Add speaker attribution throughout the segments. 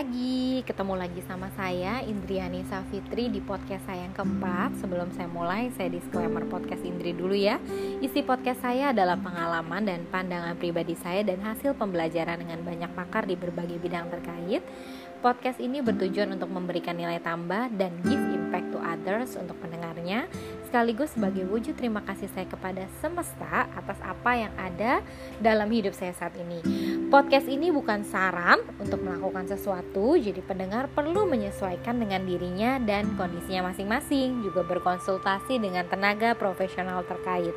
Speaker 1: lagi, ketemu lagi sama saya Indriani Safitri di podcast saya yang keempat. Sebelum saya mulai, saya disclaimer podcast Indri dulu ya. Isi podcast saya adalah pengalaman dan pandangan pribadi saya Dan hasil pembelajaran dengan banyak pakar di berbagai bidang terkait. Podcast ini bertujuan untuk memberikan nilai tambah dan give impact to others untuk pendengarnya sekaligus sebagai wujud terima kasih saya kepada semesta atas apa yang ada dalam hidup saya saat ini. Podcast ini bukan saran untuk melakukan sesuatu, jadi pendengar perlu menyesuaikan dengan dirinya dan kondisinya masing-masing, juga berkonsultasi dengan tenaga profesional terkait.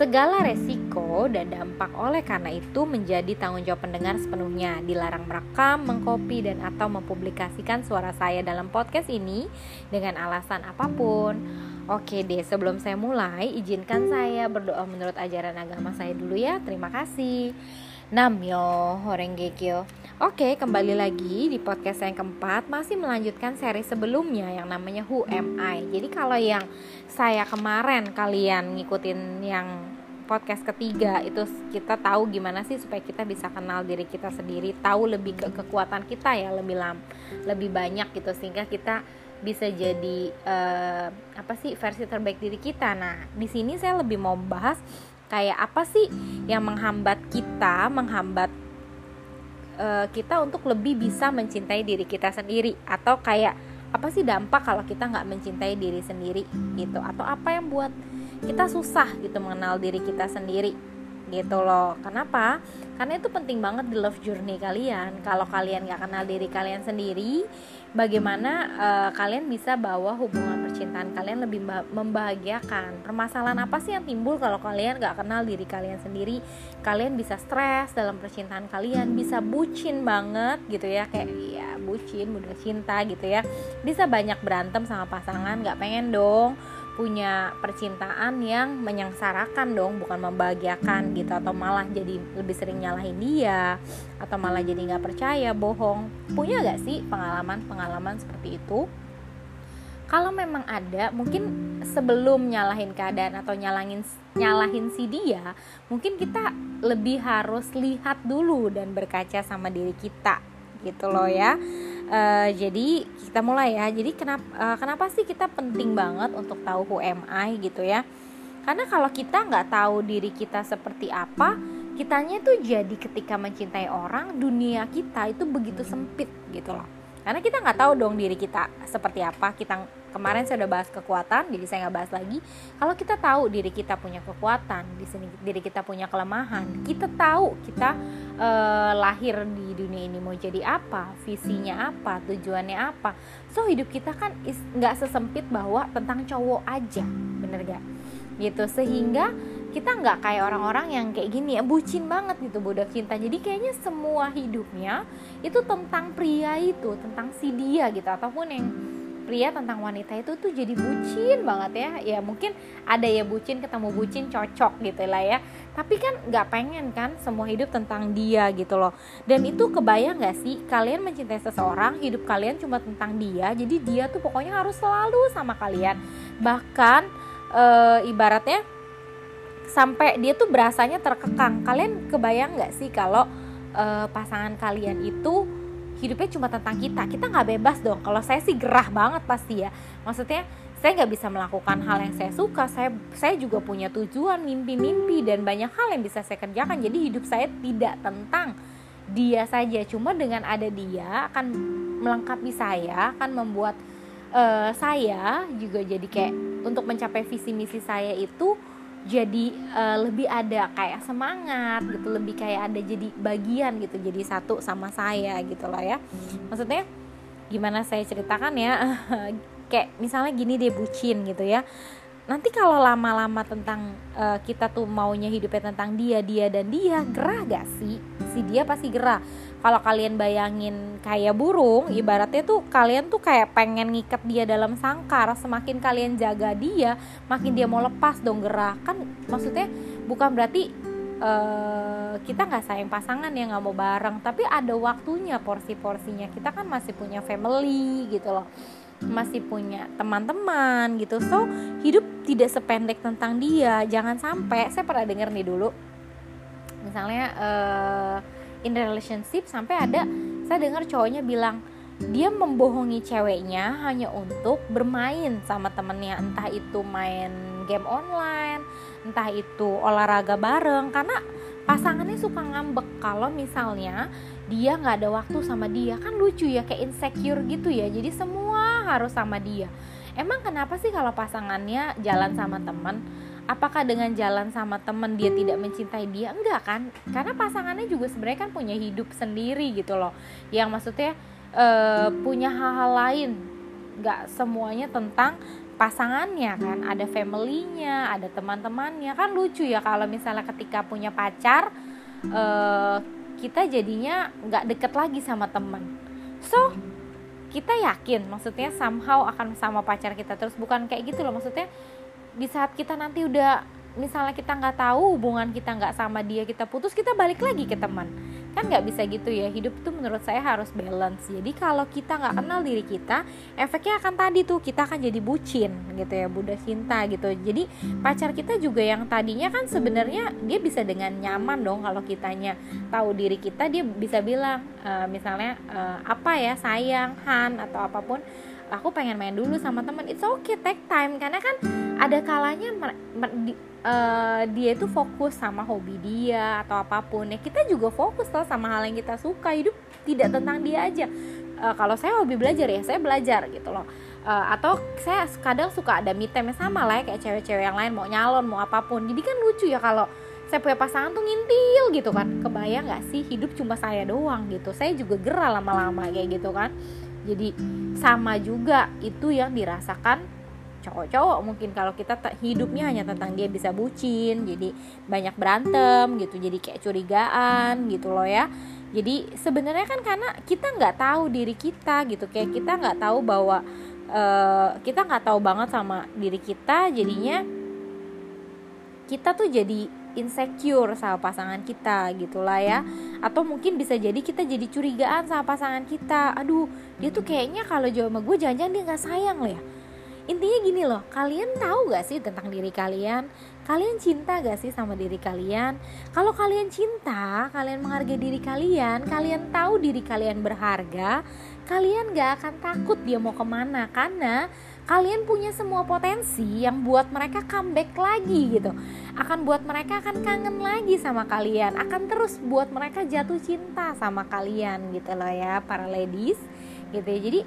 Speaker 1: Segala resiko dan dampak oleh karena itu menjadi tanggung jawab pendengar sepenuhnya. Dilarang merekam, mengkopi dan atau mempublikasikan suara saya dalam podcast ini dengan alasan apa pun. Oke deh, sebelum saya mulai, izinkan saya berdoa menurut ajaran agama saya dulu ya. Terima kasih. Namyo Horengekyo. Oke, kembali lagi di podcast yang keempat masih melanjutkan seri sebelumnya yang namanya Who Am I. Jadi kalau yang saya kemarin kalian ngikutin yang podcast ketiga itu kita tahu gimana sih supaya kita bisa kenal diri kita sendiri, tahu lebih ke kekuatan kita ya lebih lam, lebih banyak gitu sehingga kita bisa jadi uh, apa sih versi terbaik diri kita. Nah, di sini saya lebih mau bahas kayak apa sih yang menghambat kita, menghambat uh, kita untuk lebih bisa mencintai diri kita sendiri. Atau kayak apa sih dampak kalau kita nggak mencintai diri sendiri gitu? Atau apa yang buat kita susah gitu mengenal diri kita sendiri gitu loh. Kenapa? Karena itu penting banget di love journey kalian. Kalau kalian nggak kenal diri kalian sendiri bagaimana uh, kalian bisa bawa hubungan percintaan kalian lebih membahagiakan. Permasalahan apa sih yang timbul kalau kalian nggak kenal diri kalian sendiri? Kalian bisa stres dalam percintaan kalian bisa bucin banget gitu ya. Kayak ya bucin mudah cinta gitu ya. Bisa banyak berantem sama pasangan nggak pengen dong punya percintaan yang menyengsarakan dong bukan membahagiakan gitu atau malah jadi lebih sering nyalahin dia atau malah jadi nggak percaya bohong. Punya gak sih pengalaman-pengalaman seperti itu? Kalau memang ada mungkin sebelum nyalahin keadaan atau nyalahin nyalahin si dia mungkin kita lebih harus lihat dulu dan berkaca sama diri kita gitu loh ya uh, jadi kita mulai ya. Jadi kenapa uh, eh, kenapa sih kita penting banget untuk tahu who am I gitu ya? Karena kalau kita nggak tahu diri kita seperti apa kitanya tuh jadi ketika mencintai orang dunia kita itu begitu sempit gitu loh. Karena kita nggak tahu dong diri kita seperti apa kita kemarin saya udah bahas kekuatan jadi saya nggak bahas lagi. Kalau kita tahu diri kita punya kekuatan di sini diri kita punya kelemahan kita tahu kita uh, lahir di dunia ini mau jadi apa visinya apa tujuannya apa. So hidup kita kan nggak sesempit bahwa tentang cowok aja bener gak gitu sehingga kita nggak kayak orang-orang yang kayak gini ya bucin banget gitu budak cinta. Jadi kayaknya semua hidupnya itu tentang pria itu tentang si dia gitu ataupun yang pria tentang wanita itu tuh jadi bucin banget ya. Ya mungkin ada ya bucin ketemu bucin cocok gitu lah ya. Tapi kan nggak pengen kan semua hidup tentang dia gitu loh. Dan itu kebayang nggak sih kalian mencintai seseorang hidup kalian cuma tentang dia jadi dia tuh pokoknya harus selalu sama kalian. Bahkan e, ibaratnya sampai dia tuh berasanya terkekang. Kalian kebayang nggak sih kalau uh, pasangan kalian itu hidupnya cuma tentang kita kita nggak bebas dong. Kalau saya sih gerah banget pasti ya. Maksudnya saya nggak bisa melakukan hal yang saya suka. Saya saya juga punya tujuan mimpi-mimpi dan banyak hal yang bisa saya kerjakan. Jadi hidup saya tidak tentang dia saja. Cuma dengan ada dia akan melengkapi saya akan membuat uh, saya juga jadi kayak untuk mencapai visi misi saya itu jadi uh, lebih ada kayak semangat gitu lebih kayak ada jadi bagian gitu jadi satu sama saya gitu loh ya. Maksudnya gimana saya ceritakan ya kayak misalnya gini deh bucin gitu ya. Nanti kalau lama-lama tentang uh, kita tuh maunya hidupnya tentang dia dia dan dia gerah gak sih? Si dia pasti gerah kalau kalian bayangin kayak burung ibaratnya tuh kalian tuh kayak pengen ngikat dia dalam sangkar. Semakin kalian jaga dia makin dia mau lepas dong gerah kan maksudnya bukan berarti uh, kita nggak sayang pasangan ya nggak mau bareng. Tapi ada waktunya porsi-porsinya. Kita kan masih punya family gitu loh. Masih punya teman-teman gitu. So hidup tidak sependek tentang dia. Jangan sampai saya pernah denger nih dulu. Misalnya uh, in relationship sampai ada saya dengar cowoknya bilang dia membohongi ceweknya hanya untuk bermain sama temennya. Entah itu main game online entah itu olahraga bareng. Karena pasangannya suka ngambek kalau misalnya dia nggak ada waktu sama dia. Kan lucu ya kayak insecure gitu ya. Jadi semua harus sama dia. Emang kenapa sih kalau pasangannya jalan sama teman apakah dengan jalan sama temen dia tidak mencintai dia? Enggak kan? Karena pasangannya juga sebenarnya kan punya hidup sendiri gitu loh. Yang maksudnya uh, punya hal-hal lain. Nggak semuanya tentang pasangannya kan. Ada familynya ada teman-temannya. Kan lucu ya kalau misalnya ketika punya pacar uh, kita jadinya nggak deket lagi sama teman so kita yakin maksudnya somehow akan sama pacar kita terus. Bukan kayak gitu loh. Maksudnya di saat kita nanti udah misalnya kita nggak tahu hubungan kita nggak sama dia kita putus kita balik lagi ke teman. Kan nggak bisa gitu ya hidup tuh menurut saya harus balance. Jadi kalau kita nggak kenal diri kita efeknya akan tadi tuh kita akan jadi bucin gitu ya budak cinta gitu. Jadi pacar kita juga yang tadinya kan sebenarnya dia bisa dengan nyaman dong kalau kitanya tahu diri kita dia bisa bilang uh, misalnya uh, apa ya sayang Han atau apa pun aku pengen main dulu sama teman it's okay take time. Karena kan ada kalanya uh, dia itu fokus sama hobi dia atau apa pun. Ya kita juga fokus loh sama hal yang kita suka. Hidup tidak tentang dia aja. Uh, kalau saya hobi belajar ya saya belajar gitu loh. Uh, atau saya kadang suka ada me time sama lah ya kayak cewek-cewek yang lain mau nyalon mau apa pun. Jadi kan lucu ya kalau saya punya pasangan tuh ngintil gitu kan. Kebayang nggak sih hidup cuma saya doang gitu? Saya juga gerah lama-lama kayak gitu kan jadi sama juga itu yang dirasakan cowok-cowok mungkin kalau kita hidupnya hanya tentang dia bisa bucin jadi banyak berantem gitu jadi kayak curigaan gitu loh ya. Jadi sebenarnya kan karena kita nggak tahu diri kita gitu kayak kita nggak tahu bahwa uh, kita nggak tahu banget sama diri kita jadinya kita tuh jadi insecure sama pasangan kita gitulah ya. Atau mungkin bisa jadi kita jadi curigaan sama pasangan kita. Aduh dia tuh kayaknya kalau jawab sama gue jangan-jangan dia nggak sayang lah ya. Intinya gini loh kalian tahu gak sih tentang diri kalian? Kalian cinta gak sih sama diri kalian? Kalau kalian cinta kalian menghargai diri kalian kalian tahu diri kalian berharga kalian gak akan takut dia mau ke mana. Karena kalian punya semua potensi yang buat mereka comeback lagi gitu. Akan buat mereka akan kangen lagi sama kalian. Akan terus buat mereka jatuh cinta sama kalian gitu loh ya para ladies gitu ya. Jadi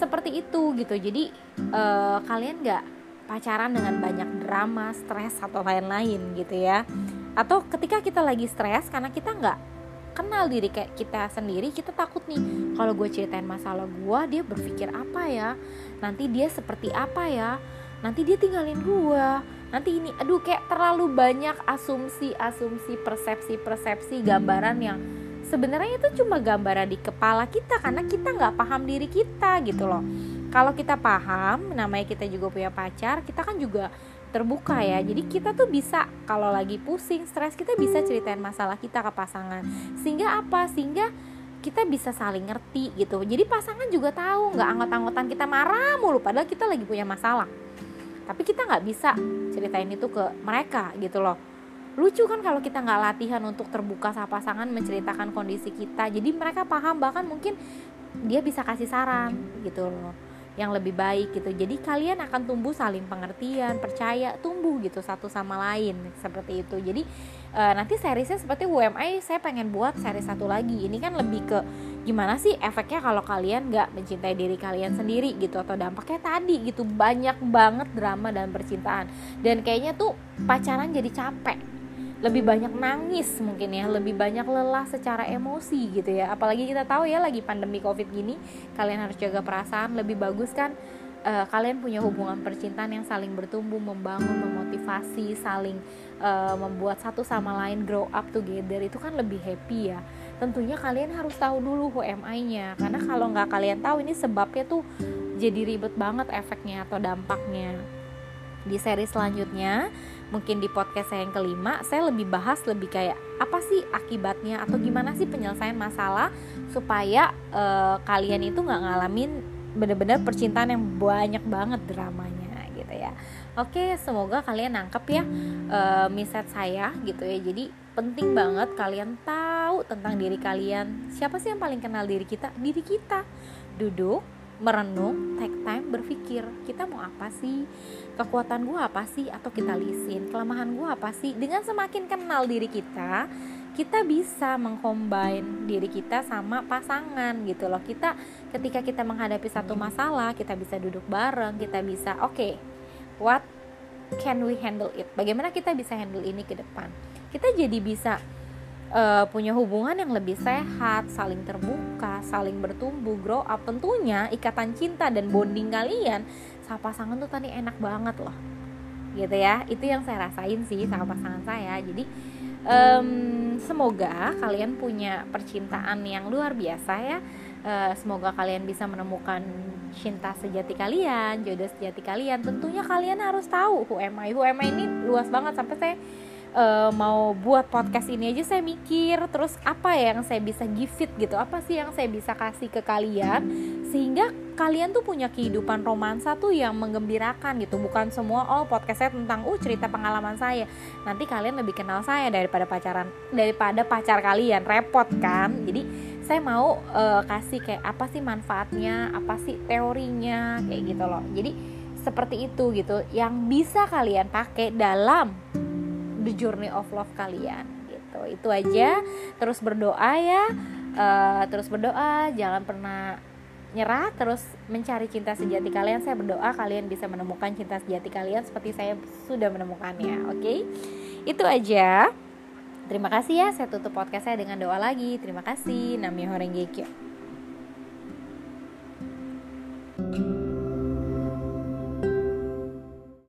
Speaker 1: seperti itu gitu. Jadi uh, kalian nggak pacaran dengan banyak drama stres atau lain-lain gitu ya. Atau ketika kita lagi stres karena kita nggak kenal diri kayak kita sendiri kita takut nih kalau gue ceritain masalah gue dia berpikir apa ya? Nanti dia seperti apa ya? Nanti dia tinggalin gue nanti ini aduh kayak terlalu banyak asumsi asumsi persepsi persepsi gambaran yang sebenarnya itu cuma gambaran di kepala kita karena kita nggak paham diri kita gitu loh. Kalau kita paham namanya kita juga punya pacar kita kan juga terbuka ya. Jadi kita tuh bisa kalau lagi pusing stres kita bisa ceritain masalah kita ke pasangan. Sehingga apa? Sehingga kita bisa saling ngerti gitu. Jadi pasangan juga tahu nggak anggot-anggotan kita marah mulu padahal kita lagi punya masalah. Tapi kita nggak bisa ceritain itu ke mereka gitu loh. Lucu kan kalau kita nggak latihan untuk terbuka sama pasangan menceritakan kondisi kita. Jadi mereka paham bahkan mungkin dia bisa kasih saran gitu loh yang lebih baik gitu. Jadi kalian akan tumbuh saling pengertian percaya tumbuh gitu satu sama lain seperti itu. Jadi e, nanti seriesnya seperti UMI saya pengen buat seri satu lagi. Ini kan lebih ke gimana sih efeknya kalau kalian nggak mencintai diri kalian sendiri gitu atau dampaknya tadi gitu. Banyak banget drama dan percintaan. Dan kayaknya tuh pacaran jadi capek lebih banyak nangis mungkin ya lebih banyak lelah secara emosi gitu ya. Apalagi kita tahu ya lagi pandemi covid gini kalian harus jaga perasaan. Lebih bagus kan uh, kalian punya hubungan percintaan yang saling bertumbuh membangun memotivasi saling uh, membuat satu sama lain grow up together. Itu kan lebih happy ya. Tentunya kalian harus tahu dulu HMI-nya karena kalau nggak kalian tahu ini sebabnya tuh jadi ribet banget efeknya atau dampaknya. Di seri selanjutnya mungkin di podcast saya yang kelima saya lebih bahas lebih kayak apa sih akibatnya atau gimana sih penyelesaian masalah supaya uh, kalian itu nggak ngalamin bener-bener percintaan yang banyak banget dramanya gitu ya. Oke semoga kalian nangkep ya uh, miset saya gitu ya. Jadi penting banget kalian tahu tentang diri kalian. Siapa sih yang paling kenal diri kita? Diri kita. Duduk merenung, take time berpikir kita mau apa sih, kekuatan gue apa sih, atau kita lisin, kelemahan gue apa sih. Dengan semakin kenal diri kita, kita bisa mengcombine diri kita sama pasangan gitu loh. Kita ketika kita menghadapi satu masalah, kita bisa duduk bareng, kita bisa oke, okay, what can we handle it? Bagaimana kita bisa handle ini ke depan? Kita jadi bisa uh, punya hubungan yang lebih sehat, saling terbuka, saling bertumbuh, grow up. Tentunya ikatan cinta dan bonding kalian sama pasangan tuh tadi enak banget loh. Gitu ya. Itu yang saya rasain sih sama pasangan saya. Jadi um, semoga kalian punya percintaan yang luar biasa ya. Uh, semoga kalian bisa menemukan cinta sejati kalian, jodoh sejati kalian. Tentunya kalian harus tahu who am I. Who am I ini luas banget sampai saya uh, mau buat podcast ini aja saya mikir terus apa ya yang saya bisa give it gitu? Apa sih yang saya bisa kasih ke kalian? Sehingga kalian tuh punya kehidupan romansa tuh yang menggembirakan gitu. Bukan semua oh podcast saya tentang uh cerita pengalaman saya. Nanti kalian lebih kenal saya daripada pacaran daripada pacar kalian. Repot kan? Jadi saya mau uh, kasih kayak apa sih manfaatnya apa sih teorinya kayak gitu loh. Jadi seperti itu gitu. Yang bisa kalian pakai dalam the journey of love kalian gitu. Itu aja. Terus berdoa ya. Uh, terus berdoa. Jangan pernah nyerah. Terus mencari cinta sejati kalian. Saya berdoa kalian bisa menemukan cinta sejati kalian seperti saya sudah menemukannya oke? Okay? itu aja. Terima kasih ya. Saya tutup podcast saya dengan doa lagi. Terima kasih. Nami Horengekyo